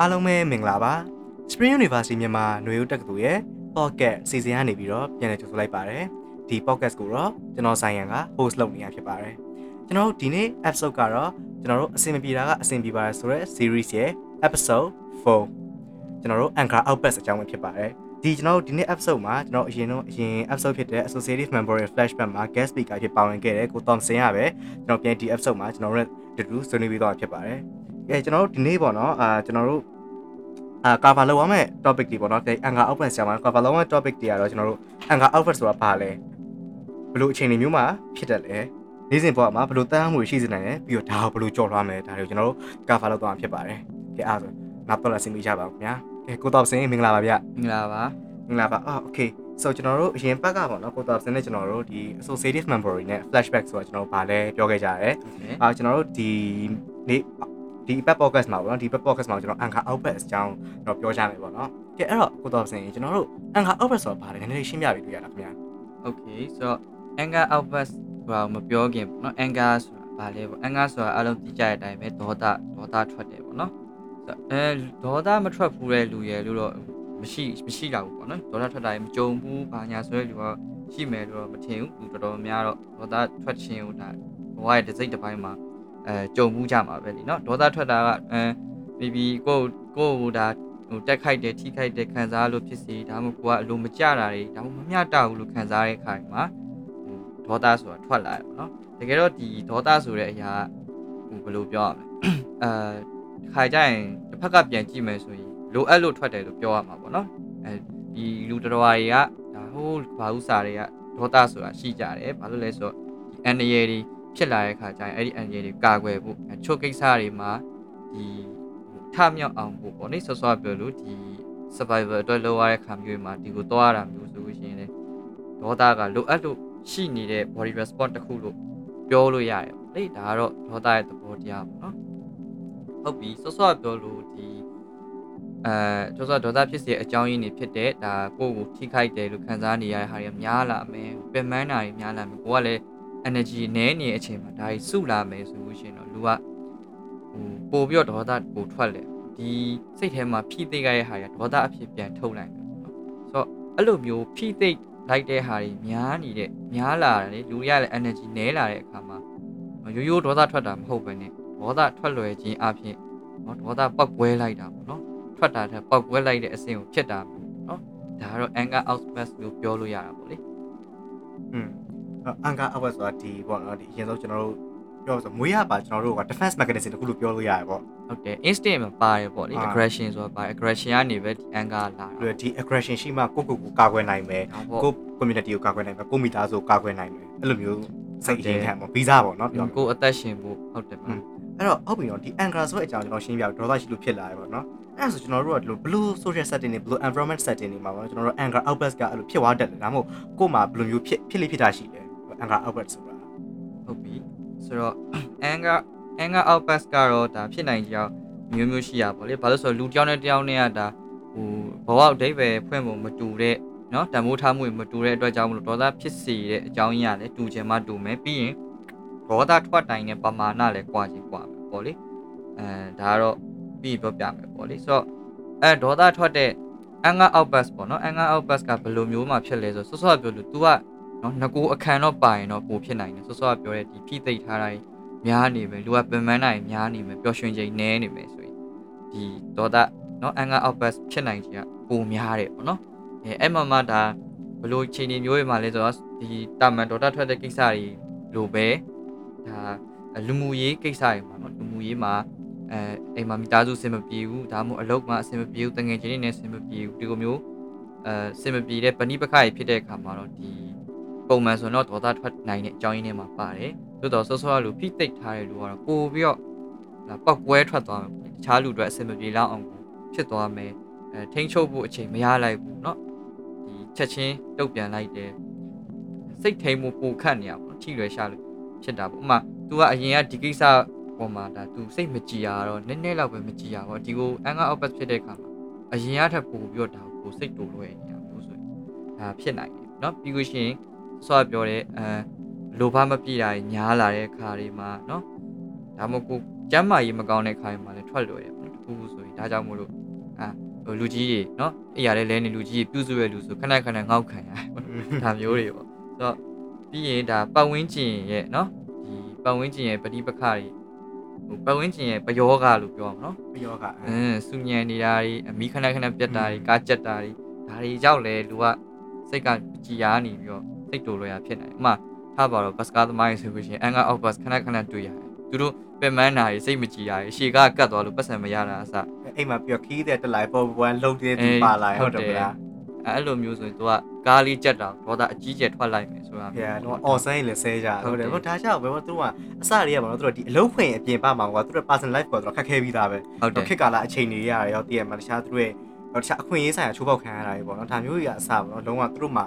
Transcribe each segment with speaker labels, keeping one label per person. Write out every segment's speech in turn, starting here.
Speaker 1: အားလုံးပဲမင်္ဂလာပါ Spring University မြန်မာຫນွေဦးတက္ကသိုလ်ရဲ့ podcast စီစဉ်ကနေပြီးတော့ပြန်လည်ကြိုဆိုလိုက်ပါတယ်ဒီ podcast ကိုတော့ကျွန်တော်ဆိုင်ရန်က host လုပ်နေရဖြစ်ပါတယ်ကျွန်တော်တို့ဒီနေ့ episode ကတော့ကျွန်တော်တို့အဆင်မပြေတာကအဆင်ပြေပါတယ်ဆိုတော့ series ရဲ့ episode 4ကျွန်တော်တို့ Anchor Outpass အကြောင်းပဲဖြစ်ပါတယ်ဒီကျွန်တော်တို့ဒီနေ့ episode မှာကျွန်တော်အရင်တော့အရင် episode ဖြစ်တဲ့ Associative Member Flashback မှာ guest speaker ဖြစ်ပါဝင်ခဲ့တဲ့ကို Thompson ရပဲကျွန်တော်ပြန်ဒီ episode မှာကျွန်တော်တို့တူတူဆွေးနွေးပြီးတော့ဖြစ်ပါတယ် ကဲကျွန်တော်တို့ဒီနေ့ပေါ့နော်အာကျွန်တော်တို့အာ cover လုပ်ရမယ့် topic တွေပေါ့နော်ဒီ Anchor Outpass ဆရာမ cover လုပ်ရမယ့် topic တွေကတော့ကျွန်တော်တို့ Anchor Outpass ဆိုတာဘာလဲဘယ်လိုအခြေအနေမျိုးမှာဖြစ်တတ်လဲနေ့စဉ်ဘဝမှာဘယ်လိုတန်းမှုရှိစေနိုင်လဲပြီးတော့ဒါကိုဘယ်လိုကြော်လွှားမလဲဒါတွေကိုကျွန်တော်တို့ cover လုပ်သွားမှာဖြစ်ပါတယ်ကဲအားဆိုနောက်တော့လာဆင်မိကြပါဦးခင်ဗျာကဲကိုတော်စင်မင်္ဂလာပါဗျ
Speaker 2: မင်္ဂလာပါ
Speaker 1: မင်္ဂလာပါအော် okay so ကျွန်တော်တို့အရင်ဘက်ကပေါ့နော်ကိုတော်စင်နဲ့ကျွန်တော်တို့ဒီ associative memory နဲ့ flashback ဆိုတာကျွန်တော်တို့ဗာလဲပြောခဲ့ကြရတယ်
Speaker 2: ဟုတ်တယ်
Speaker 1: အာကျွန်တော်တို့ဒီနေ့ ဒီ pet podcast မှာပေါ့နော်ဒီ pet podcast မှာကျွန်တော် anchor output အကြောင်းတော့ပြောကြမယ်ပေါ့နော်ကဲအဲ့တော့ကိုတော်စင်ကျွန်တော်တို့ anchor output ဆိုတာဘာလဲနည်းနည်းရှင်းပြပေးလို့ရတာခင်ဗျာ
Speaker 2: okay ဆိုတော့ anchor output ဘာမပြောခင်ပေါ့နော် anchor ဆိုတာဘာလဲပေါ့ anchor ဆိုတာအလုံးသိကြတဲ့အတိုင်းပဲဒေါသဒေါသထွက်တယ်ပေါ့နော်အဲဒေါသမထွက်ဘူးတဲ့လူရယ်လို့တော့မရှိမရှိတာဘူးပေါ့နော်ဒေါသထွက်တာရင်မကြုံဘူးဘာညာဆိုတဲ့လူကရှိမယ်လို့တော့မထင်ဘူးသူတော်တော်များတော့ဒေါသထွက်ခြင်းဟိုဒါဘဝရဲ့တစ်စိတ်တစ်ပိုင်းမှာ အဲကြုံမှုကြမှာပဲလीเนาะဒေါသထွက်တာကအဲ maybe ကိုကိုဟိုဒါဟိုတက်ခိုက်တယ်ထိခိုက်တယ်ခံစားလို့ဖြစ်စီဒါမှမဟုတ်ကိုကအလိုမကျတာတွေဒါမှမဟုတ်မမျှတဘူးလို့ခံစားတဲ့အခါမှာဟိုဒေါသဆိုတာထွက်လာတယ်ပေါ့နော်တကယ်တော့ဒီဒေါသဆိုတဲ့အရာဟိုဘယ်လိုပြောရမလဲအဲခါကြရင်တစ်ဖက်ကပြန်ကြည့်မယ်ဆိုရင်လိုအပ်လို့ထွက်တယ်လို့ပြောရမှာပေါ့နော်အဲဒီလူတော်တော်တွေကဒါဟိုဘာဥစားတွေကဒေါသဆိုတာရှိကြတယ်ဘာလို့လဲဆိုတော့ဒီအန်ရယ်တွေ ဖြစ်လာတဲ့ခါကျရင်အဲ့ဒီအန်ရယ်တွေကာကွယ်ဖို့အချို့ကိစ္စတွေမှာဒီထမြောက်အောင်ဖို့ပေါ့နိဆော့ဆော့ပြောလို့ဒီ survivor အတွက်လုပ်ရတဲ့ခါမျိုးတွေမှာဒီကိုသွားရတာမျိုးဆိုလို့ရှိရင်လေဒေါသကလိုအပ်လို့ရှိနေတဲ့ body response တစ်ခုလို့ပြောလို့ရတယ်ပေါ့လေဒါကတော့ဒေါသရဲ့သဘောတရားပေါ့နော်ဟုတ်ပြီဆော့ဆော့ပြောလို့ဒီအဲဆော့ဆော့ဒေါသဖြစ်စေအကြောင်းရင်းတွေဖြစ်တဲ့ဒါကိုယ့်ကိုထိခိုက်တယ်လို့ခံစားနေရတဲ့ဟာတွေများလာမယ်ပြင်ပန်းတာတွေများလာမယ်ကိုကလည်း energy နည်းနေတဲ့အချိန်မှာဒါကြီးစုလာမယ်ဆိုလို့ရှိရင်တော့လူကဟိုပို့ပြီးတော့ဒေါသပိုထွက်လေဒီစိတ်ထဲမှာဖိသိခဲ့ရတဲ့ဟာတွေဒေါသအဖြစ်ပြန်ထုတ်လိုက်တယ်ပေါ့နော်ဆိုတော့အဲ့လိုမျိုးဖိသိလိုက်တဲ့ဟာတွေများနေတဲ့များလာတယ်လူတွေကလည်း energy နည်းလာတဲ့အခါမှာရိုးရိုးဒေါသထွက်တာမဟုတ်ဘဲနဲ့ဒေါသထွက်လွယ်ခြင်းအပြင်နော်ဒေါသပောက်ကွဲလိုက်တာပေါ့နော်ထွက်တာတဲ့ပောက်ကွဲလိုက်တဲ့အဆင့်ကိုဖြစ်တာပေါ့နော်ဒါကတော့ anger outburst လို့ပြောလို့ရတာပေါ့လေ
Speaker 1: อืม anchor output ဆိုတာဒီပေါ့နော်ဒီအရင်ဆုံးကျွန်တော်တို့ပြောဆိုမွေးရပါကျွန်တော်တို့က defense mechanism တခုလို့ပြောလို့ရတယ်ပေါ့
Speaker 2: ဟုတ်တယ် instinct မှာပါတယ်ပေါ့လေ
Speaker 1: အာ
Speaker 2: aggression ဆိုတာပါ aggression ကနေပဲဒီ anger လာတာ
Speaker 1: ပြီးတော့ဒီ aggression ရှိမှကိုယ့်ကိုယ်ကိုကာကွယ်နိုင်မယ်
Speaker 2: ဒါပေါ့
Speaker 1: ကိုယ့် community ကိုကာကွယ်နိုင်မယ်ကိုယ့်မိသားစုကိုကာကွယ်နိုင်မယ်အဲ့လိုမျိုးစိတ်အရင်ခံပေါ့ဗီဇာပေါ့နော်ပြော
Speaker 2: ကိုယ်အသက်ရှင်ဖို့ဟုတ်တယ်ပါ
Speaker 1: အဲ့တော့ဟုတ်ပြီနော်ဒီ anchor ဆိုတဲ့အကြောင်းကျွန်တော်ရှင်းပြဒေါသရှိလို့ဖြစ်လာတယ်ပေါ့နော်အဲ့ဒါဆိုကျွန်တော်တို့ကဒီလို blue social setting တွေ blue environment setting တွေမှာပေါ့ကျွန်တော်တို့ anchor outburst ကအဲ့လိုဖြစ်သွားတတ်တယ်ဒါမှမဟုတ်ကိုယ်မှာဘယ်လိုမျိုးဖြစ်ဖြစ်လိဖြစ်တာရှိတယ် anchor outburst ဆိုတာ
Speaker 2: ဟုတ်ပြီဆိုတော့ anger anger outburst ကတော့ဒါဖြစ်နိုင်ကြောင်းမျိုးမျိုးရှိရပါလေဘာလို့ဆိုတော့လူတစ်ယောက်နဲ့တစ်ယောက်နဲ့ကဒါဟိုဘဝအဓိပ္ပာယ်ဖွင့်ဖို့မတူတဲ့เนาะတန်ဖိုးထားမှုတွေမတူတဲ့အတွက်ကြောင့်မလို့ဒေါသဖြစ်စေတဲ့အကြောင်းရင်းကလည်းတူချင်မှတူမယ်ပြီးရင်ဒေါသထွက်တိုင်းနဲ့ပမာဏလည်းကွာချင်ကွာမယ်ပေါ့လေအဲဒါကတော့ပြီးပြောပြမယ်ပေါ့လေဆိုတော့အဲဒေါသထွက်တဲ့ anger outburst ပေါ့နော် anger outburst ကဘယ်လိုမျိုးမှဖြစ်လဲဆိုတော့စောစောကပြောလို့ तू က နော်ငကိုအခမ်းတော့ပါရင်တော့ပိုဖြစ်နိုင်တယ်စောစောကပြောတဲ့ဒီဖိသိပ်ထားတာကြီးများနေမယ်လူကပင်ပန်းနိုင်များနေမယ်ပျော်ရွှင်ချိန်နည်းနေမယ်ဆိုရင်ဒီဒေါသနော် anger outburst ဖြစ်နိုင်ခြင်းကပိုများတယ်ပေါ့နော်အဲအဲ့မှာမှဒါဘယ်လိုချိန်နေမျိုးတွေမှာလဲဆိုတော့ဒီတာမန်ဒေါသထွက်တဲ့ကိစ္စတွေလိုပဲဒါလူမှုရေးကိစ္စတွေမှာနော်လူမှုရေးမှာအဲအိမ်မှာမိသားစုအဆင်မပြေဘူးဒါမှမဟုတ်အလုပ်မှာအဆင်မပြေဘူးတငယ်ချင်းတွေနဲ့အဆင်မပြေဘူးဒီလိုမျိုးအဲအဆင်မပြေတဲ့ပဏိပခတွေဖြစ်တဲ့အခါမှာတော့ဒီ ပုံမှန်ဆိုတော့ဒေါသထွက်နိုင်တဲ့အကြောင်းရင်းတွေမှာပါတယ်သို့တော့ဆော့ဆော့ကလူဖိသိပ်ထားတဲ့လူကတော့ပို့ပြီးတော့ဒါပောက်ကွဲထွက်သွားမယ်ပေါ့တခြားလူတွေအဆင်မပြေလောက်အောင်ကိုဖြစ်သွားမယ်အဲထိန်းချုပ်ဖို့အချိန်မရလိုက်ဘူးเนาะဒီချက်ချင်းတုတ်ပြန်လိုက်တယ်စိတ်ထိန်မှုပိုခတ်နေရပါတော့ထိရွယ်ရှာလို့ဖြစ်တာပေါ့ဥပမာ तू ကအရင်ကဒီကိစ္စပေါ်မှာဒါ तू စိတ်မကြည်ရတော့နည်းနည်းလောက်ပဲမကြည်ရပါဒီကို anger outburst ဖြစ်တဲ့အခါမှာအရင်ကထပ်ပို့ပြီးတော့ဒါကိုစိတ်တူလွှဲနေရမျိုးဆိုရင်ဒါဖြစ်နိုင်တယ်เนาะပြီးလို့ရှိရင် ဆော့ပြောတဲ့အဲလိုဘမပြည့်တာညားလာတဲ့ခါတွေမှာเนาะဒါမှမဟုတ်ကိုကျမ်းမာရေးမကောင်းတဲ့ခါတွေမှာလည်းထွက်လွယ်တယ်ပေါ့နော်တခုခုဆိုရင် ဒါကြောင့်မို့လို့အာဟိုလူကြီးတွေနော်အဲ့ရတဲ့လဲနေလူကြီးတွေပြုစုရလူဆိုခဏခဏငေါက်ခံရတယ်ပေါ့နော်ဒါမျိုးတွေပေါ့ဆိုတော့ပြီးရင်ဒါပတ်ဝန်းကျင်ရဲ့နော်ဒီပတ်ဝန်းကျင်ရဲ့ပဋိပက္ခတွေဟိုပတ်ဝန်းကျင်ရဲ့ပယောဂလို့ပြောအောင်နော်
Speaker 1: ပယောက
Speaker 2: အင်းစူညံနေတာတွေအမီခဏခဏပြတ်တာတွေကားကြက်တာတွေဒါတွေကြောက်လဲလူကစိတ်ကကြည်ရာနေပြီးတော့ စိတ်တူလွယ်ရဖြစ်နေတယ်ဥပမာထားပါတော့ဘတ်စကားသမားတွေဆိုလို့ရှိရင်အန်ကာအောက်ဘတ်ခဏခဏတွေ့ရတယ်သူတို့ပင်မန်းတာတွေစိတ်မကြည်ရတွေရှေကကတ်သွားလို့ပတ်စံမရတာအစ
Speaker 1: အိမ်မှာပြောခီးတဲ့တလိုက်ပေါ်ဘွမ်လုံးတဲ့သူပါလာဟုတ်တယ်ဗျာ
Speaker 2: အဲ့လိုမျိုးဆိုရင် तू ကကားလေးကြက်တာဒေါသအကြီးကျယ်ထွက်လိုက်မယ်ဆိုတာ။
Speaker 1: ဗျာတော့အော်ဆိုင်လည်းဆဲကြဟုတ်တယ်။ဟိုဒါကြောင့်ပဲသူကအစတွေကဘာလို့သူတို့ဒီအလုံးခွင်အပြင်ပမှာကွာသူတို့ personal life ကိုသူတို့ခက်ခဲပြီးသားပဲ
Speaker 2: ဟုတ်တယ်
Speaker 1: ခက်ကာလာအချိန်တွေရတယ်ရောတည်ရမှာတခြားသူတို့ရဲ့တခြားအခွင့်အရေးဆိုင်ရာချိုးပေါက်ခံရတာတွေပေါ့နော်။ဒါမျိုးကြီးကအစပေါ့နော်။လုံးဝသူတို့မှာ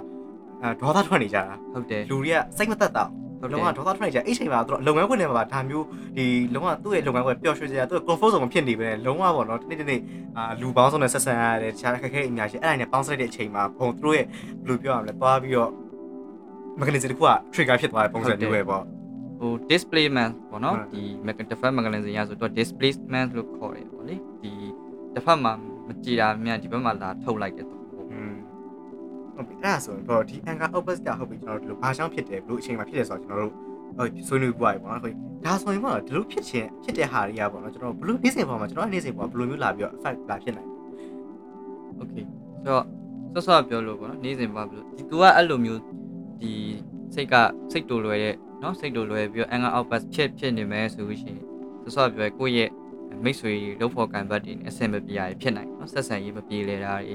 Speaker 1: အဲဒေါသထွက်နေကြတာ
Speaker 2: ဟုတ်တယ်။
Speaker 1: လူတွေကစိတ်မသက်တာ
Speaker 2: ဟုတ်တ
Speaker 1: လုံး
Speaker 2: ယ်
Speaker 1: ဝဒေါသထွက်နေကြအဲ့ချိန်မှာသူတို့လုပ်ငန်းခွင်ထဲမှာဒါမျိုးဒီလုံးဝသူ့ရဲ့လုပ်ငန်းခွင်ပျော်ရွှင်စရာသူ့ comfort zone မဖြစ်နေပဲလုံးဝပေါ့နော်တနေ့တနေ့အာလူပေါင်းစုံနဲ့ဆက်ဆံရတယ်တခြားခက်ခဲအများကြီးအဲ့ဒါနဲ့ပေါင်းစလိုက်တဲ့အချိန်မှာဘုံသူတို့ရဲ့ဘယ်လိုပြောရမလဲသွားပြီးတော့ mechanism တခုက trigger ဖြစ်သွားတဲ့ပုံစံမျိုးပဲပေါ့
Speaker 2: ဟို displacement ပေါ့နော်
Speaker 1: ဟုတ်
Speaker 2: ဒီ mechanism mechanism ရဆိုတော့ displacement လို့ခေါ်တယ်ပေါ့လေဒီတစ်ဖက်မှာမကြည်တာမြန်ဒီဘက်မှာလာထုတ်လိုက်တဲ့သဘောပေါ့
Speaker 1: อืม ဟုတ်ပြီအဲ့ဒါဆိုရင်တော့ဒီ anger outburst ကဟုတ်ပြီကျွန်တော်တို့ဒီလိုဘာကြောင့်ဖြစ်တယ်ဘလို့အချိန်မှာဖြစ်တယ်ဆိုတော့ကျွန်တော်တို့ဟုတ်ဆွေးနွေးပွားပြီပေါ့နော်ဟုတ်ဒါဆိုရင်ပေါ့ဒီလိုဖြစ်ခြင်းဖြစ်တဲ့ဟာတွေကပေါ့နော်ကျွန်တော်ဘလို့နေ့စဉ်ပေါ်မှာကျွန်တော်နေ့စဉ်ပေါ်ဘလို့မျိုးလာပြီးတော့ effect လာဖြစ်နိုင်
Speaker 2: Okay ဆိုတော့ဆော့ဆော့ပြောလို့ပေါ့နော်နေ့စဉ်ပေါ်ဘလို့ဒီ तू ကအဲ့လိုမျိုးဒီစိတ်ကစိတ်တူလွယ်တဲ့နော်စိတ်တူလွယ်ပြီးတော့ anger outburst ဖြစ်ဖြစ်နေမယ်ဆိုလို့ရှိရင်ဆော့ဆော့ပြောကိုယ့်ရဲ့မိတ်ဆွေလုံဖို့ကံပတ်တွေနဲ့အဆင်မပြေရဖြစ်နိုင်နော်ဆက်ဆံရေးမပြေလည်တာတွေ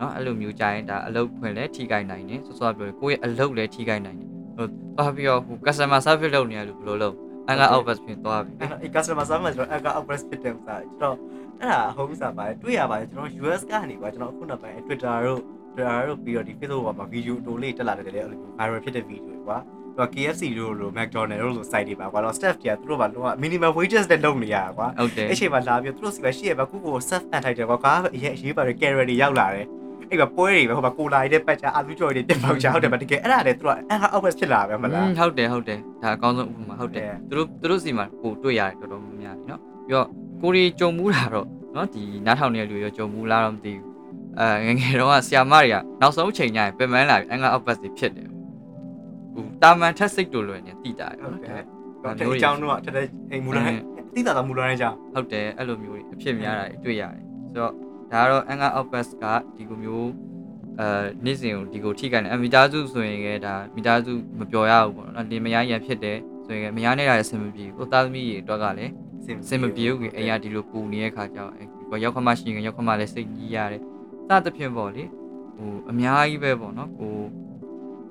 Speaker 2: နော်အဲ့လိုမျိုးကြရင်ဒါအလုပ်ခွင်လည်းထိခိုက်နိုင်တယ်စောစောပြောတယ်ကိုယ့်ရဲ့အလုပ်လည်းထိခိုက်နိုင်တယ်ဟိုသွားပြီးတော့ဟို customer service လုပ်နေရလို့ဘယ်လိုလုပ်အင်္ဂါ output ဖြစ်သွားပြီ
Speaker 1: အဲ့ customer service ဆိုတော့အင်္ဂါ output ဖြစ်တယ်ဥစားကျွန်တော်အဲ့ဒါဟုတ်ဥစားပါတယ်တွေ့ရပါတယ်ကျွန်တော် US ကနေကွာကျွန်တော်ခုနောက်ပိုင်း Twitter တို့ Twitter တို့ပြီးတော့ဒီ Facebook ပေါ်မှာ video တိုလေးတက်လာတယ်လေအဲ့လို viral ဖြစ်တဲ့ video တွေကွာတော့ KFC တို့လို McDonald တို့လို site တွေပါကွာတော့ staff တွေကသူတို့ပါလောက minimum wages နဲ့လုပ်နေရတာကွာအဲ့ချိန်မှာလာပြီးသူတို့စီပဲရှိရပါခုကို self အန်ထိုက်တယ်ကွာကားအရေးအရေးပါတယ် carrier တွေရောက်လာတယ် အဲ့ကပွဲတွေပဲဟိုမှာကိုလာရတဲ့ပတ်ချာအာလူကြော်တွေတက်ပေါက်ချဟုတ်တယ်ဗျတကယ်အဲ့ဒါလေသူတို့ anger opus ဖြစ်လာပဲမလား
Speaker 2: ဟုတ်တယ်ဟုတ်တယ်ဒါအကောင်းဆုံးဥပမာဟုတ်တယ်
Speaker 1: ဟုတ်တယ်
Speaker 2: သူတို့သူတို့စီမှာကိုတွေ့ရတယ်တော်တော်များများเนาะပြီးတော့ကိုရီကြုံမှုတာတော့เนาะဒီနားထောင်နေတဲ့လူတွေရောကြုံမှုလားတော့မသိဘူးအဲငယ်ငယ်တော့ကဆီယာမတွေကနောက်ဆုံးအချိန်ကျရင်ပြင်ပန်းလာပြီးအင်္ဂါအောက်ဘတ်တွေဖြစ်တယ်ဟိုတာမန်ထက်စိတ်တူလွယ်နေတိတာတယ်
Speaker 1: ဟုတ်
Speaker 2: เนาะ
Speaker 1: တယ်
Speaker 2: ဒါ
Speaker 1: တော့ဒီအကြောင်းတော့ထက်တဲ့အိမ်မူလာတိတာတော့မူလာတဲ့အကြောင်း
Speaker 2: ဟုတ်တယ်အဲ့လိုမျိုးတွေအဖြစ်များတာတွေတွေ့ရတယ်ဆိုတော့ ဒါကတော့အင်္ဂါအောက်ဘတ်ကဒီလိုမျိုးအဲနေ့စဉ်ကိုဒီကိုထိခိုက်နေအမီတာစုဆိုရင်လည်းဒါမီတာစုမပြောရဘူးပေါ့နော်လင်မယားရန်ဖြစ်တယ်ဆိုရင်လည်းမယားနေတာလည်းအဆင်မပြေဘူးကိုသားသမီးတွေအတွက်ကလည်းစင်မပြေဘူးကအရာဒီလိုပူနေတဲ့ခါကျတော့အဲရောက်ခမရှိရင်ရောက်ခမလည်းစိတ်ကြီးရတယ်စသဖြင့်ပေါ့လေဟိုအများကြီးပဲပေါ့နော်ဟို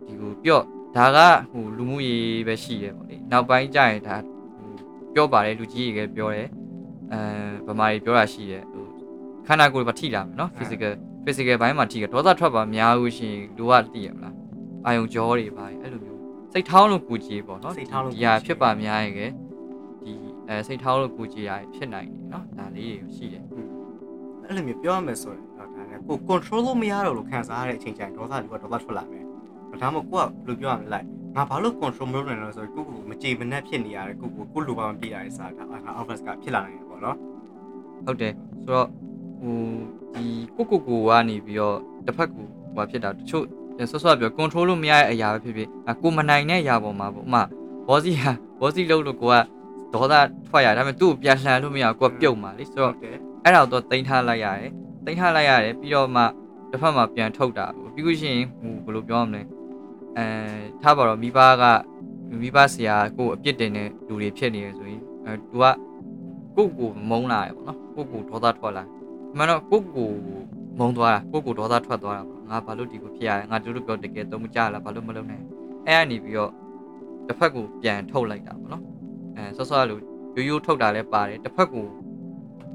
Speaker 2: ဒီကိုပြော့ဒါကဟိုလူမှုရေးပဲရှိတယ်ပေါ့လေနောက်ပိုင်းကျရင်ဒါဟိုပြောပါတယ်လူကြီးတွေကပြောတယ်အဲဗမာတွေပြောတာရှိတယ်ဟို ခန္ဓာကိုယ်ပါထိလာမယ်နော် physical physical ဘိုင်းမှာထိရဒေါသထွက်ပါများဘူးရှင်လူကသိရမလားအာယုံကြောတွေပါအဲ့လိုမျိုးစိတ်ထောင်းလို့ကိုကြည်ပေါ့နော်
Speaker 1: စိတ်ထောင်းလို့
Speaker 2: ဒီဟာဖြစ်ပါများရင်ကဒီအဲစိတ်ထောင်းလို့ကိုကြည်ရဖြစ်နိုင်တယ်နော်ဒါလေးတွေရှိတယ်
Speaker 1: အဲ့လိုမျိုးပြောရမယ်ဆိုရင်တော့ဒါလည်းကို control လို့မရတော့လို့ခံစားရတဲ့အချိန်ကျရင်ဒေါသလူကဒေါသထွက်လာမယ်ဒါမှမဟုတ်ကိုကဘယ်လိုပြောရမလဲငါဘာလို့ control မလုပ်နိုင်လဲဆိုတော့ကိုကိုမကြေမနက်ဖြစ်နေရတယ်ကိုကိုကိုလိုပါမပြေးရတဲ့စားတာငါ outburst ကဖြစ်လာနိုင်တယ်ပေါ့နော်
Speaker 2: ဟုတ်တယ်ဆိုတော့ ဟိုဒီကိုကိုကိုကနေပြီးတော့တစ်ဖက်ကူဟိုဖြစ်တာတချို့ဆော့ဆော့ပြော control လို့မရတဲ့အရာပဲဖြစ်ဖြစ်အကိုမနိုင်တဲ့အရာပေါ်မှာပေါ့ဥမာဘောစီဟာဘောစီလုံးလို့ကိုကဒေါသထွက်ရတယ်ဒါပေမဲ့သူ့ကိုပြန်လှန်လို့မရဘူးကိုကပြုတ်မှာလေဆိုတော့
Speaker 1: တယ်
Speaker 2: အဲ့ဒါတော့တင်ထားလိုက်ရတယ်တင်ထားလိုက်ရတယ်ပြီးတော့မှတစ်ဖက်မှာပြန်ထုတ်တာပြီးလို့ရှိရင်ဟိုဘယ်လိုပြောရမလဲအဲထားပါတော့မိဘကမိဘဆရာကိုအပြစ်တင်တဲ့လူတွေဖြစ်နေရဆိုရင်အဲသူကကိုယ့်ကိုမုန်းလာရပေါ့နော်ကိုယ့်ကိုဒေါသထွက်လာအ မှန်တော့ကိုကိုမုံသွားတာကိုကိုဒေါသထွက်သွားတာပေါ့ငါဘာလို့ဒီကိုဖြစ်ရလဲငါတို့တို့ပြောတကယ်တုံးမကြလားဘာလို့မလုပ်နိုင်အဲ့ကနေပြီးတော့တစ်ဖက်ကိုပြန်ထုတ်လိုက်တာပေါ့နော်အဲဆော့ဆော့လို့ရိုးရိုးထုတ်တာလည်းပါတယ်တစ်ဖက်ကို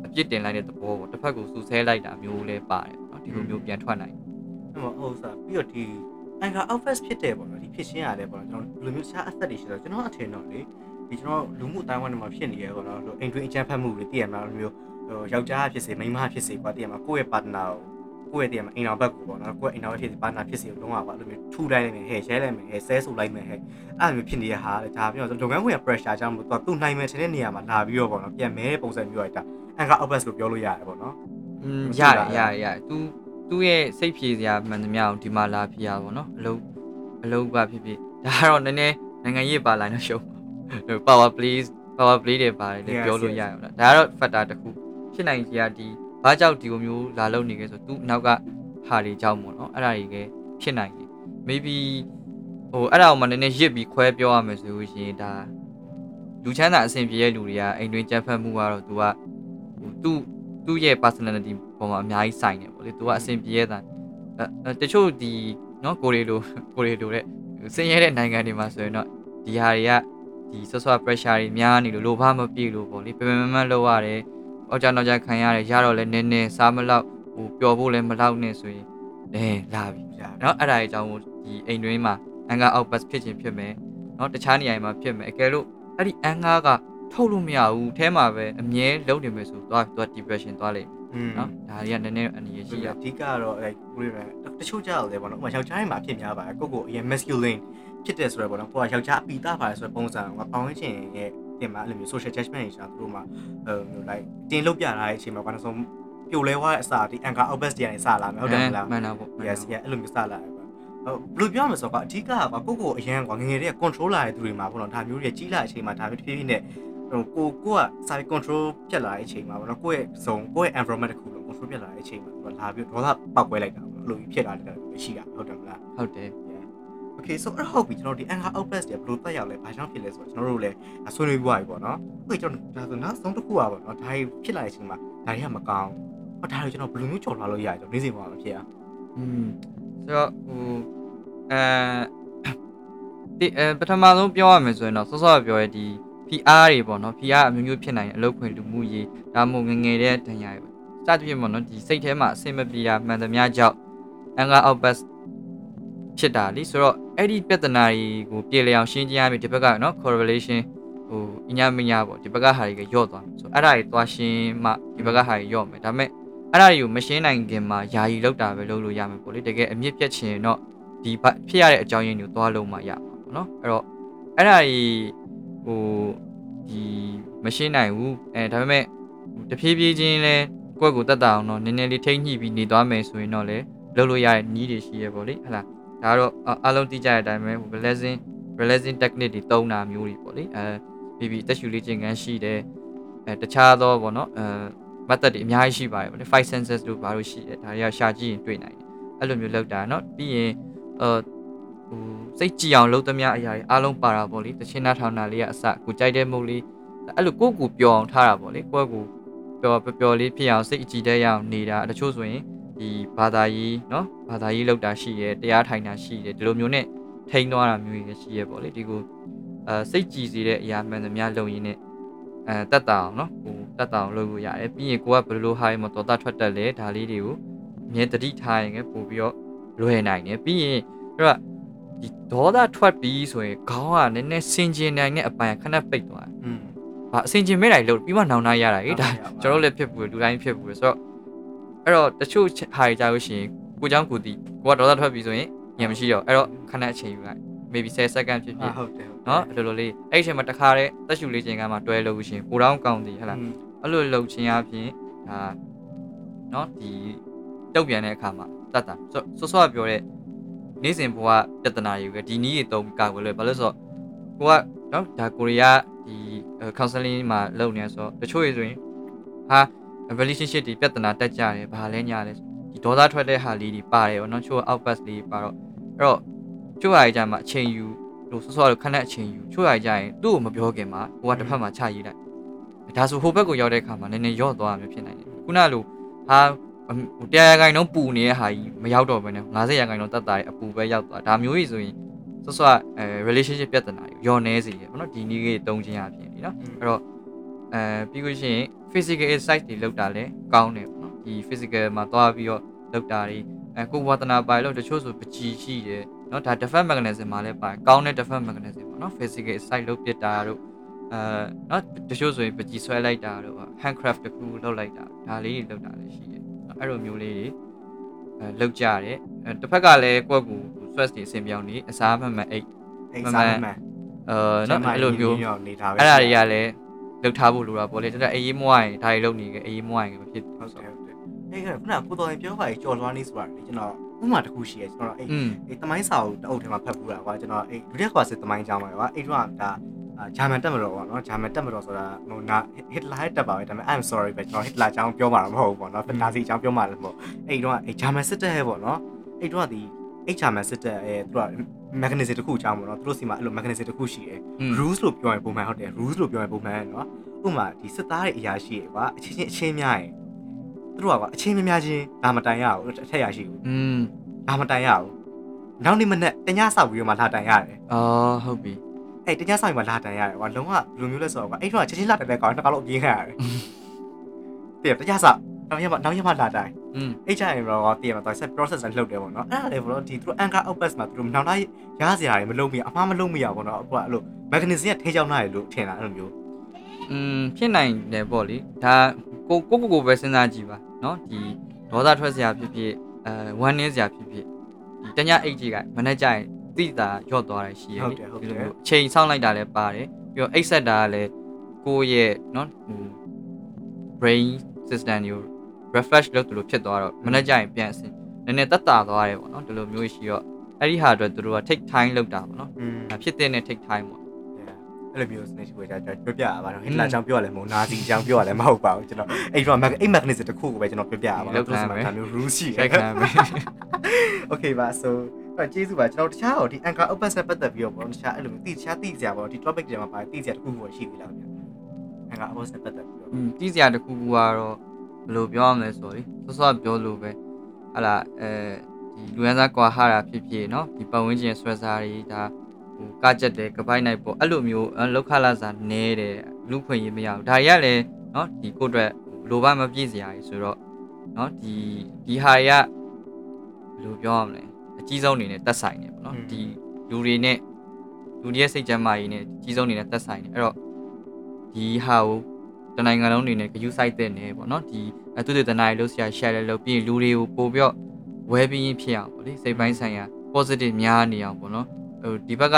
Speaker 2: အပြစ်တင်လိုက်တဲ့သဘောပေါ့တစ်ဖက်ကိုစူဆဲလိုက်တာမျိုးလည်းပါတယ်ပေါ့နော်ဒီလိုမျိုးပြန်ထွက်နိုင်
Speaker 1: အဲ့မှာဟုတ်စားပြီးတော့ဒီ anchor outfit ဖြစ်တယ်ပေါ့နော်ဒီဖြစ်ရှင်းရတယ်ပေါ့နော်ကျွန်တော်ဒီလိုမျိုးရှားအသက်တွေရှိတော့ကျွန်တော်အထင်တော့လေဒီကျွန်တော်လူမှုအတိုင်းအဝိုင်းတွေမှာဖြစ်နေရပေါ့နော်လိုအိမ်တွင်းအကြမ်းဖက်မှုတွေတည်ရမှာလိုမျိုး ယောက်ျားဖြစ်စေမိန်းမဖြစ်စေကွာတည်ရမှာကိုယ့်ရဲ့ partner ကိုကိုယ့်ရဲ့တရားမှာအိမ်တော်ဘက်ကိုပေါ့နော်ကိုယ့်အိမ်တော်ဖြစ်စီပါနာဖြစ်စီကိုလုံးဝပါအဲ့လိုမျိုးထူတိုင်းလိုက်မယ်ဟဲ့ရဲလိုက်မယ်ဟဲ့ဆဲဆူလိုက်မယ်ဟဲ့အဲ့လိုမျိုးဖြစ်နေတဲ့ဟာလေဒါပြီးတော့လုပ်ငန်းခွင်က pressure ကြောင့်မို့သူသူနိုင်မယ်ထင်တဲ့နေရာမှာလာပြီးတော့ပေါ့နော်ပြန်မဲတဲ့ပုံစံမျိုးလိုက်တာအန်ကာ obvious လို့ပြောလို့ရတယ်ပေါ့နော်
Speaker 2: อืม
Speaker 1: မရှိ
Speaker 2: ရ
Speaker 1: လား
Speaker 2: ရရရသူသူ့ရဲ့စိတ်ဖြေစရာမှန်သမျှကိုဒီမှာလာဖြေရပါတော့အလုံးအလုံးကဖြစ်ဖြစ်ဒါကတော့နည်းနည်းနိုင်ငံရေးပါလာတော့ရှုံးဟို power please power play တွေပါတယ်လေ
Speaker 1: Yes,
Speaker 2: ပြောလို့
Speaker 1: yes.
Speaker 2: ရရမလားဒါကတော့ factor တစ်ခု ဖြစ်နိုင်ကြီးကဒီဘာကြောင့်ဒီလိုမျိုးလာလုံနေခဲ့ဆိုသူ့နောက်ကဟာတွေကြောင့်ပေါ့နော်အဲ့ဒါတွေကဖြစ်နိုင်တယ် maybe ဟိုအဲ့ဒါကိုမှနည်းနည်းရစ်ပြီးခွဲပြောရမယ်ဆိုလို့ရှိရင်ဒါလူချမ်းသာအဆင်ပြေတဲ့လူတွေကအိမ်တွင်းကြမ်းဖက်မှုကတော့သူကဟိုသူ့သူ့ရဲ့ personality ပေါ်မှာအများကြီးဆိုင်နေပေါ့လေသူကအဆင်ပြေရတာအဲအဲတချို့ဒီနော်ကိုရီလိုကိုရီလိုတဲ့ဆင်းရဲတဲ့နိုင်ငံတွေမှာဆိုရင်တော့ဒီဟာတွေကဒီဆွဆွ pressure တွေများနေလို့လိုဘမပြေလို့ပေါ့လေပင်ပင်မမလောက်ရတယ်။ အော်ကြတော့ကြခံရတယ်ရတော့လဲနည်းနည်းစားမလောက်ဟိုပျော်ဖို့လည်းမလောက်နဲ့ဆိုရင်အဲလာပြီ
Speaker 1: ရ
Speaker 2: เนาะအဲ့ဒါကြီးအကြောင်းကိုဒီအိမ်တွင်းမှာအန်ကာအောက်ဘတ်ဖြစ်ခြင်းဖြစ်မယ်เนาะတခြားနေရာတွေမှာဖြစ်မယ်အကယ်လို့အဲ့ဒီအန်ကာကထုတ်လို့မရဘူးအဲထဲမှာပဲအမြဲလုံးနေမယ်ဆိုတော့သူက depression သွားလိမ့်
Speaker 1: อืม
Speaker 2: မယ်เนาะဒါတွေကနည်းနည်းအနေရရှိရ
Speaker 1: အဓိကတော့အဲကိုရီးယားတချို့ကြောက်တယ်ပေါ့နော်ဥပမာယောက်ျားတွေမှာဖြစ်များပါတယ်ကိုကိုအရင် masculine ဖြစ်တယ်ဆိုတော့ပေါ့နော်ကိုကယောက်ျားအပီတာပါတယ်ဆိုတဲ့ပုံစံကပေါင်းဝင်ခြင်းရဲ့ တင်မှာအဲ့လိုမျိုး social judgment တွေရှာသူတို့မှာဟိုမျိုး like တင်လုတ်ပြတာတဲ့အချိန်မှာဘာလို့ဆိုပြိုလဲသွားတဲ့အစာဒီ anchor outburst တွေကနေစလာမယ်ဟုတ်တယ်မလား
Speaker 2: မှန်တာပေါ့မှန်တာ
Speaker 1: yes yes အဲ့လိုမျိုးစလာတယ်ပေါ့ဟိုဘယ်လိုပြောမလဲဆိုတော့အဓိကကကိုကိုအရန်ကွာငငယ်တွေက control လာတဲ့သူတွေမှာပေါ့နော်ဒါမျိုးတွေကြီးလာတဲ့အချိန်မှာဒါမျိုးတစ်ဖြည်းဖြည်းနဲ့ဟိုကိုကိုကစာပြီး control ပြတ်လာတဲ့အချိန်မှာပေါ့နော်ကိုယ့်ရဲ့ဇုံကိုယ့်ရဲ့ environment တစ်ခုလုံး control ပြတ်လာတဲ့အချိန်မှာသူကလာပြီးဒေါသပောက်ကွဲလိုက်တာပေါ့နော်အဲ့လိုကြီးဖြစ်လာတဲ့လူတွေရှိတာဟုတ်တယ်မလား
Speaker 2: ဟုတ်တယ်
Speaker 1: Okay so အဲ့ဟုတ်ပြီကျွန်တော်ဒီ anger outburst တွေဘယ်လိုတက်ရောက်လဲဘာကြောင့်ဖြစ်လဲဆိုတော့ကျွန်တော်တို့လည်းဆွေးနွေးပြီးသွားပြီပေါ့နော်ဟုတ်ကျွန်တော်ဒါဆိုနောက်ဆုံးတစ်ခုอ่ะပေါ့နော်ဒါကြီးဖြစ်လာတဲ့အချိန်မှာဒါတွေကမကောင်းဟောဒါတွေကျွန်တော်ဘယ်လိုမျိုးကြော်လာလို့ရရကျွန်တော်နေစဉ်မှာမဖြစ်အောင်
Speaker 2: อืมဆိုတော့ဟိုအဲဒီအဲပထမဆုံးပြောရမယ်ဆိုရင်တော့စောစောကပြောရတဲ့ဒီ PR တွေပေါ့နော် PR အမျိုးမျိုးဖြစ်နိုင်တယ်အလုပ်ခွင်လူမှုရေးဒါမှမဟုတ်ငယ်ငယ်တဲ့ဒဏ်ရာတွေစသဖြင့်ပေါ့နော်ဒီစိတ်ထဲမှာအဆင်မပြေတာမှန်သမျှကြောင့် anger outburst ဖြစ်တာလीဆိုတော့အဲ့ဒီပြဿနာတွေကိုပြေလည်အောင်ရှင်းကြရမယ်ဒီဘက်ကနော် correlation ဟိုအညာမညာပေါ့ဒီဘက်ကဟာတွေကယော့သွားမယ်ဆိုအဲ့ဒါတွေသွားရှင်းမှဒီဘက်ကဟာတွေယော့မယ်ဒါပေမဲ့အဲ့ဒါတွေကိုမရှင်းနိုင်ခင်မှာယာယီလောက်တာပဲလုပ်လို့ရမယ်ပေါ့လေတကယ်အမြင့်ပြတ်ချင်တော့ဒီဘက်ဖြစ်ရတဲ့အကြောင်းရင်းတွေကိုသွားလုံးမှရမှာပေါ့နော်အဲ့တော့အဲ့ဒါတွေဟိုဒီမရှင်းနိုင်ဘူးအဲဒါပေမဲ့တဖြည်းဖြည်းချင်းလဲကိုယ့်ကိုယ်တက်တာအောင်တော့နည်းနည်းလေးထိမ့်ညှိပြီးနေသွားမယ်ဆိုရင်တော့လေလုပ်လို့ရတဲ့နည်းတွေရှိရပေါ့လေဟဟလား ဒါကတော့အလုံးသိကြတဲ့အတိုင်းပဲဟို balancing balancing technique တွေတုံးတာမျိုးတွေပေါ့လေအဲပြီးပြီးတက်ရှူလေးခြင်းကန်းရှိတယ်အဲတခြားသောပေါ့နော်အဲ method တွေအများကြီးရှိပါတယ်ပေါ့လေ5 senses တို့ဘာလို့ရှိတယ်ဒါတွေကရှာကြည့်ရင်တွေ့နိုင်တယ်အဲ့လိုမျိုးလောက်တာเนาะပြီးရင်အဲဟိုစိတ်ကြည်အောင်လုပ်သမျှအရာတွေအားလုံးပါတာပေါ့လေတချင်းနာထောင်တာလေးကအစကိုကြိုက်တဲ့မုတ်လေးအဲ့လိုကိုယ့်ကိုပျော်အောင်ထားတာပေါ့လေကိုယ့်ကိုပျော်ပျော်လေးဖြစ်အောင်စိတ်အကြည်တဲ့ရအောင်နေတာတချို့ဆိုရင် ဒီဘာသာရေးเนาะဘာသာရေးလောက်တာရှိရဲတရားထိုင်တာရှိတယ်ဒီလိုမျိုးနဲ့ထိန်းသွားတာမျိုးတွေရှိရဲပေါ့လေဒီကိုအဲစိတ်ကြည်စေတဲ့အရာမှန်သမျှလုပ်ရင်းနဲ့အဲတက်တာအောင်เนาะဟိုတက်တာအောင်လုပ်လို့ရတယ်ပြီးရင်ကိုကဘယ်လိုဟာရမတော်တာထွက်တက်လဲဒါလေးတွေကိုအမြဲတတိထားရင်လည်းပို့ပြီးတော့လွယ်နိုင်တယ်ပြီးရင်အဲ့တော့ဒီဒေါသထွက်ပြီးဆိုရင်ခေါင်းကနည်းနည်းစင်ကျင်နိုင်တဲ့အပိုင်းခဏပိတ်သွားတယ်
Speaker 1: อืม
Speaker 2: ။ဘာအစင်ကျင်မဲ့တိုင်းလို့ပြီးမှနောင်နာရတာဟေ့ဒါ
Speaker 1: ဟုတ်ပါဘူး
Speaker 2: ကျွန်တော်တို့လည်းဖြစ်ဘူးလူတိုင်းဖြစ်ဘူးဆိုတော့ အဲ့တော့တချို့ဟာတွေကြာလို့ရှိရင်ကိုเจ้าကိုတီကိုကဒေါသထွက်ပြီးဆိုရင်ညံမရှိတော့အဲ့တော့ခဏအချိန်ယူလိုက် maybe 10 second ဖြစ်ဖြစ်
Speaker 1: အာဟုတ်တယ်
Speaker 2: เนาะအဲ့လိုလိုလေးအဲ့ဒီအချိန်မှာတစ်ခါတည်းတက်ရှူလေးချိန်ကမှတွဲလို့ရှိရင်ကိုတောင်းကောင်းသည်ဟဲ့လား
Speaker 1: อืม
Speaker 2: အဲ့လိုလှုပ်ခြင်းအပြင်ဒါเนาะဒီတုတ်ပြန်တဲ့အခါမှာတတ်တာဆော့ဆော့ပြောတဲ့နေ့စဉ်ဘဝပြဿနာတွေကဒီနည်းတွေတုံးကာကွယ်လို့ဘာလို့ဆိုတော့ကိုကเนาะဒါကိုရီးယားဒီ counseling မှာလုပ်နေဆိုတော့တချို့တွေဆိုရင်ဟာ relationship တွေပြဿနာတက်ကြတယ်ဘာလဲညာလဲဒီဒေါသထွက်တဲ့ဟာလေးတွေပါတယ်ဗောနော်ချို့ outburst လေးပါတော့အဲ့တော့ချို့ဟာကြီးကြမှာအချိန်ယူလို့ဆော့ဆော့လို့ခဏအချိန်ယူချို့ဟာကြီးကြရင်သူ့ကိုမပြောခင်မှာကိုကတစ်ဖက်မှာချရေးလိုက်ဒါဆိုဟိုဘက်ကိုရောက်တဲ့အခါမှာနည်းနည်းရော့သွားမှဖြစ်နိုင်တယ်ခုနလိုဟာဟိုတရားခိုင်တော့ပူနေတဲ့ဟာကြီးမရောက်တော့ဘဲနဲ့90ရာခိုင်တော့တတ်တာရဲ့အပူပဲရောက်သွားဒါမျိုးကြီးဆိုရင်ဆော့ဆော့အဲ relationship ပြဿနာတွေရောနေစေရပေါ့နော်ဒီနည်းကြီးတုံးခြင်းအပြင်ဒီနော်အဲ့တော့ အဲပြီးလို့ရှိရင် physical exercise တွေလုပ်တာလည်းကောင်းတယ်ပေါ့နော်ဒီ physical မှာသွားပြီးတော့လုပ်တာတွေအဲကိုဝါသနာပါလို့တချို့ဆိုပကြီးရှိတယ်နော်ဒါ defense mechanism မှာလည်းပါတယ်ကောင်းတဲ့ defense mechanism ပေါ့နော် physical exercise လုပ်ပြတာတို့အဲနော်တချို့ဆိုရင်ပကြီးဆွဲလိုက်တာတို့ handcraft တခုလုပ်လိုက်တာဒါလေးတွေလုပ်တာလည်းရှိတယ်အဲ့လိုမျိုးလေးတွေအဲလောက်ကြတယ်တစ်ဖက်ကလည်းကိုယ့်ကို stress တွေအဆင်ပြောင်းနေအစားမှန်မှန်
Speaker 1: 8မှန်မှန်
Speaker 2: အဲနော်အဲ့လိုမျိုး
Speaker 1: နေတာပဲ
Speaker 2: အဲ့ဒါတွေကလည်း လောက်ထားဖို့လိုတာပေါ့လေတော်တော်အေးအေးမွားရင်ဒါတွေလုပ်နေကြအေးအေးမွားရင်မဖြစ်
Speaker 1: ဟုတ်တယ်ဟုတ်တယ်အဲ့ကခုနကကိုတော်ရင်ပြောပါကြီးကြော်လွှားနေဆိုတာလေကျွန်တော်ဥမာတစ်ခုရှိရဲကျွန်တော်အဲ့
Speaker 2: อืม
Speaker 1: အဲ့တမိုင်းစာအုပ်တအုပ်ထဲမှာဖတ်ဘူးတာကွာကျွန်တော်အဲ့ဒုတိယကွာစစ်တမိုင်းကြောင်းပါကွာအဲ့တော့ဒါဂျာမန်တက်မတော်ပေါ့နော်ဂျာမန်တက်မတော်ဆိုတာဟိုနာဟစ်လာဟစ်တက်ပါပဲဒါပေမဲ့ I'm sorry ပဲကျွန်တော်ဟစ်လာအကြောင်းပြောမှာတော့မဟုတ်ဘူးပေါ့နော်နာဇီအကြောင်းပြောမှာလည်းမဟုတ်အဲ့တော့အဲ့ဂျာမန်စစ်တပ်ရဲ့ပေါ့နော်အဲ့တော့ဒီ HRM စစ်တပ်အဲသူက mechanism တစ်ခုအကြောင်းပေါ့နော်သူတို့စီမှာအဲ့လို mechanism တစ်ခုရှိတယ် rules လို့ပြောရင်ပုံမှန်ဟုတ်တယ် rules လို့ပြောရင်ပုံမှန်နော်ဥပမာဒီစစ်သားရဲ့အရာရှိတွေကအချင်းချင်းအချင်းများရင်သူတို့ကအချင်းများများချင်းဒါမတိုင်ရဘူးအထက်ရရှိဘူး
Speaker 2: อืม
Speaker 1: ဒါမတိုင်ရဘူးနောက်နေ့မနေ့တညဆောက်ပြီးတော့မှလာတိုင်ရတယ်
Speaker 2: အော်ဟုတ်ပြီ
Speaker 1: အဲ့တညဆောက်ပြီးမှလာတိုင်ရတယ်ဟိုလုံးဝဘယ်လိုမျိုးလဲဆိုတော့အဲ့တော့ချင်းချင်းလာတိုင်တဲ့ကောင်တစ်ခါတော့အပြင်းခံရတယ်တကယ်တညဆောက် နောက်ရက်မှနောက်ရက်မှလာတိုင်
Speaker 2: อืม
Speaker 1: အဲ့ကြရင်တော့တည့်ရမှာတော့ set process နဲ့လှုပ်တယ်ပေါ့နော်အဲ့ဒါလေဘလို့ဒီသူတို့ anchor outpass မှာသူတို့နောက်လိုက်ရစရာတွေမလုပ်မိအမှားမလုပ်မိရပေါ့နော်အခုကအဲ့လို mechanism ကထိချောင်းလာတယ်လို့ထင်တာအဲ့လိုမျိုး
Speaker 2: อืมဖြစ်နိုင်တယ်ပေါ့လေဒါကိုကိုကိုကိုပဲစဉ်းစားကြည့်ပါเนาะဒီဒေါသထွက်စရာဖြစ်ဖြစ်အဲဝမ်းနည်းစရာဖြစ်ဖြစ်ဒီတညအိတ်ကြီးကမနေ့ကျရင်တိတာရော့သွားတယ်ရှိရ
Speaker 1: ဟုတ်
Speaker 2: လေ
Speaker 1: တယ်ဟုတ်
Speaker 2: ဒီ
Speaker 1: တယ်
Speaker 2: လိုမျိုးအချိန်ဆောင်းလိုက်တာလည်းပါတယ်ပြီးတော့အိတ်ဆက်တာကလည်းကိုယ့်ရဲ့เนาะဟို brain system ကို refresh လုပ်သလိုဖြစ်သွားတော့မနေ့ကျရင်ပြန်အဆင်နည်းနည်းတက်တာသွားတယ်ပေါ့နော်ဒီလိုမျိုးရှိတော့အဲ့ဒီဟာအတွက်သူတို့က take time လုပ်တာပေါ့နော်ဖြစ်တဲ့နဲ့ take time ပေါ့
Speaker 1: အဲ့လိုမျိုးစနေရှိပွဲကြတော့ပြောပြရပါတော့ဟစ်လာကြောင့်ပြောရလဲမဟုတ်နာဇီကြောင့်ပြောရလဲမဟုတ်ပါဘူးကျွန်တော်အဲ့တော့အဲ့ mechanism တစ်ခုကိုပဲကျွန်တော်ပြောပြရပါတော့သူဆိုတာဒါမျိုး rule ရှိတယ် Okay ပါ so အဲ့ကျေးဇူးပါကျွန်တော်တခြားတော့ဒီ anchor open ဆက်ပတ်သက်ပြီးတော့ပေါ့တခြားအဲ့လိုမျိုးတိတခြားတိစရာပေါ့ဒီ topic တွေမှာပါတိစရာတစ်ခုခုရှိပြီလားဗျ anchor open ဆက်ပတ်သက်ပြီးတော့
Speaker 2: တိစရာတစ်ခုခုကတော့ ဘယ်လိုပြောရမလဲဆိုရင်စောစောပြောလို့ပဲဟာလာအဲဒီလူရန်စားကွာဟာတာဖြစ်ဖြစ်เนาะဒီပတ်ဝန်းကျင်ဆွဲစားတွေဒါဟိုကကြက်တယ်ကပိုက်နိုင်ပေါ့အဲ့လိုမျိုးလောက်ခလာစားနဲတယ်လူခွင့်ရေးမရဘူးဒါတွေကလည်းเนาะဒီကိုယ့်အတွက်လိုဘမပြည့်စရာကြီးဆိုတော့เนาะဒီဒီဟာတွေကဘယ်လိုပြောရမလဲအကြီးဆုံးအနေနဲ့တက်ဆိုင်နေပေါ့เนาะဒီလူတွေနဲ့လူတွေရဲ့စိတ်ကြမ်းမာရေးနဲ့အကြီးဆုံးအနေနဲ့တက်ဆိုင်နေအဲ့တော့ဒီဟာကို တနိုင်ငံလုံးအနေနဲ့ဂယူးစိုက်တဲ့နေပေါ့နော်ဒီအတူတူတနားရီလို့ဆရာ share လဲလို့ပြီးရင်လူတွေကိုပို့ပြီးတော့ဝဲပြီးရင်ဖြစ်အောင်ပေါ့လေစိတ်ပိုင်းဆိုင်ရာ positive များနေအောင်ပေါ့နော်ဟိုဒီဘက်က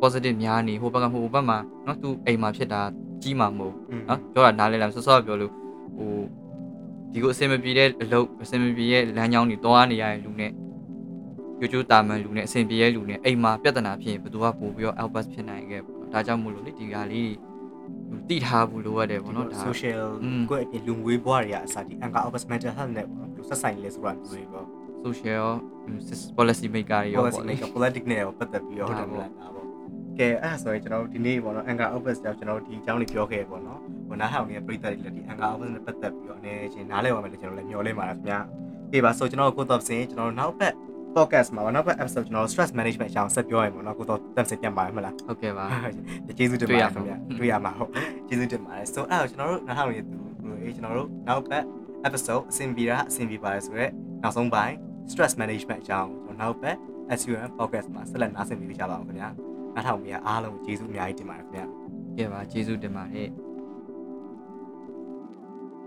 Speaker 2: positive များနေဟိုဘက်ကဟိုဘက်မှာနော်သူအိမ်မှာဖြစ်တာကြီးမှာမဟုတ်နော်ပြောတာနားလဲလားဆော့ဆော့ပြောလို့ဟိုဒီကိုအစင်မပြေတဲ့အလုပ်အစင်မပြေရဲ့လမ်းကြောင်းတွေတောင်းနေရတဲ့လူနဲ့ကျိုးကျိုးတာမန်လူနဲ့အစင်ပြေရဲ့လူနဲ့အိမ်မှာပြဿနာဖြစ်ရင်ဘယ်သူကပို့ပြီးတော့ outburst ဖြစ်နိုင်ခဲ့ပေါ့နော်ဒါကြောင့်မို့လို့လေဒီကလေးတွေ တိထားဘူးလိုရတယ်ပေါ့နော်ဒါ
Speaker 1: social ကိုအပြင်လူငွေဘွားတွေကအစားဒီ anchor open mental health နဲ့ပေါ့နော်ဆက်ဆိုင်လဲဆိုတာတွေပေါ့
Speaker 2: social policy maker တွေရော
Speaker 1: policy
Speaker 2: ပေါ့လေ
Speaker 1: maker politics နဲ့ပတ်သက်ပြီးတော့ဟုတ်တယ်မလားဒါပေါ့ကဲအဲ့ဒါဆိုရင်ကျွန်တော်တို့ဒီနေ့ပေါ့နော် anchor office ကြောင့်ကျွန်တော်တို့ဒီအကြောင်းလေးပြောခဲ့ပေါ့နော်ဟိုနားထောင်နေတဲ့ပြည်သက်တွေလည်းဒီ anchor office နဲ့ပတ်သက်ပြီးတော့အနေချင်းနားလည်ပါမယ်လို့ကျွန်တော်လည်းမျှော်လင့်ပါတယ်ခင်ဗျာပြေပါဆိုကျွန်တော်ကိုတော့စင်ကျွန်တော်တို့နောက်ဘက် podcast မှာနောက်ဘက် episode ကျွန်တော် stress management အကြောင်းဆက်ပြောရမှာနော်ကိုတော့တက်ဆက်ပြန်ပါမယ်မလား
Speaker 2: ဟုတ်ကဲ့ပါ
Speaker 1: ကျေးဇူးတင်ပါတယ်ခင်ဗျာ
Speaker 2: တွေ့
Speaker 1: တွေ့
Speaker 2: ရ
Speaker 1: ရ
Speaker 2: မှာ
Speaker 1: မှာဟုတ်ကျေးဇူးတင်ပါတယ်ဆိုအဲ့တော့ကျွန်တော်တို့နားထောင်နေတဲ့သူအေးကျွန်တော်တို့နောက်ဘက် episode အဆင်ပြေတာအဆင်ပြေပါတယ်ဆိုတော့နောက်ဆုံးပိုင်း stress management အကြောင်းကျွန်တော်နောက်ဘက် SUM podcast မှာဆက်လက်နားဆင်ပေးကြပါအောင်ခင်ဗျာနားထောင်မိရအားလုံးကျေးဇူးအများကြီးတင်ပါတယ်ခင်ဗျာ
Speaker 2: ကဲပါကျေးဇူးတင်ပါတယ်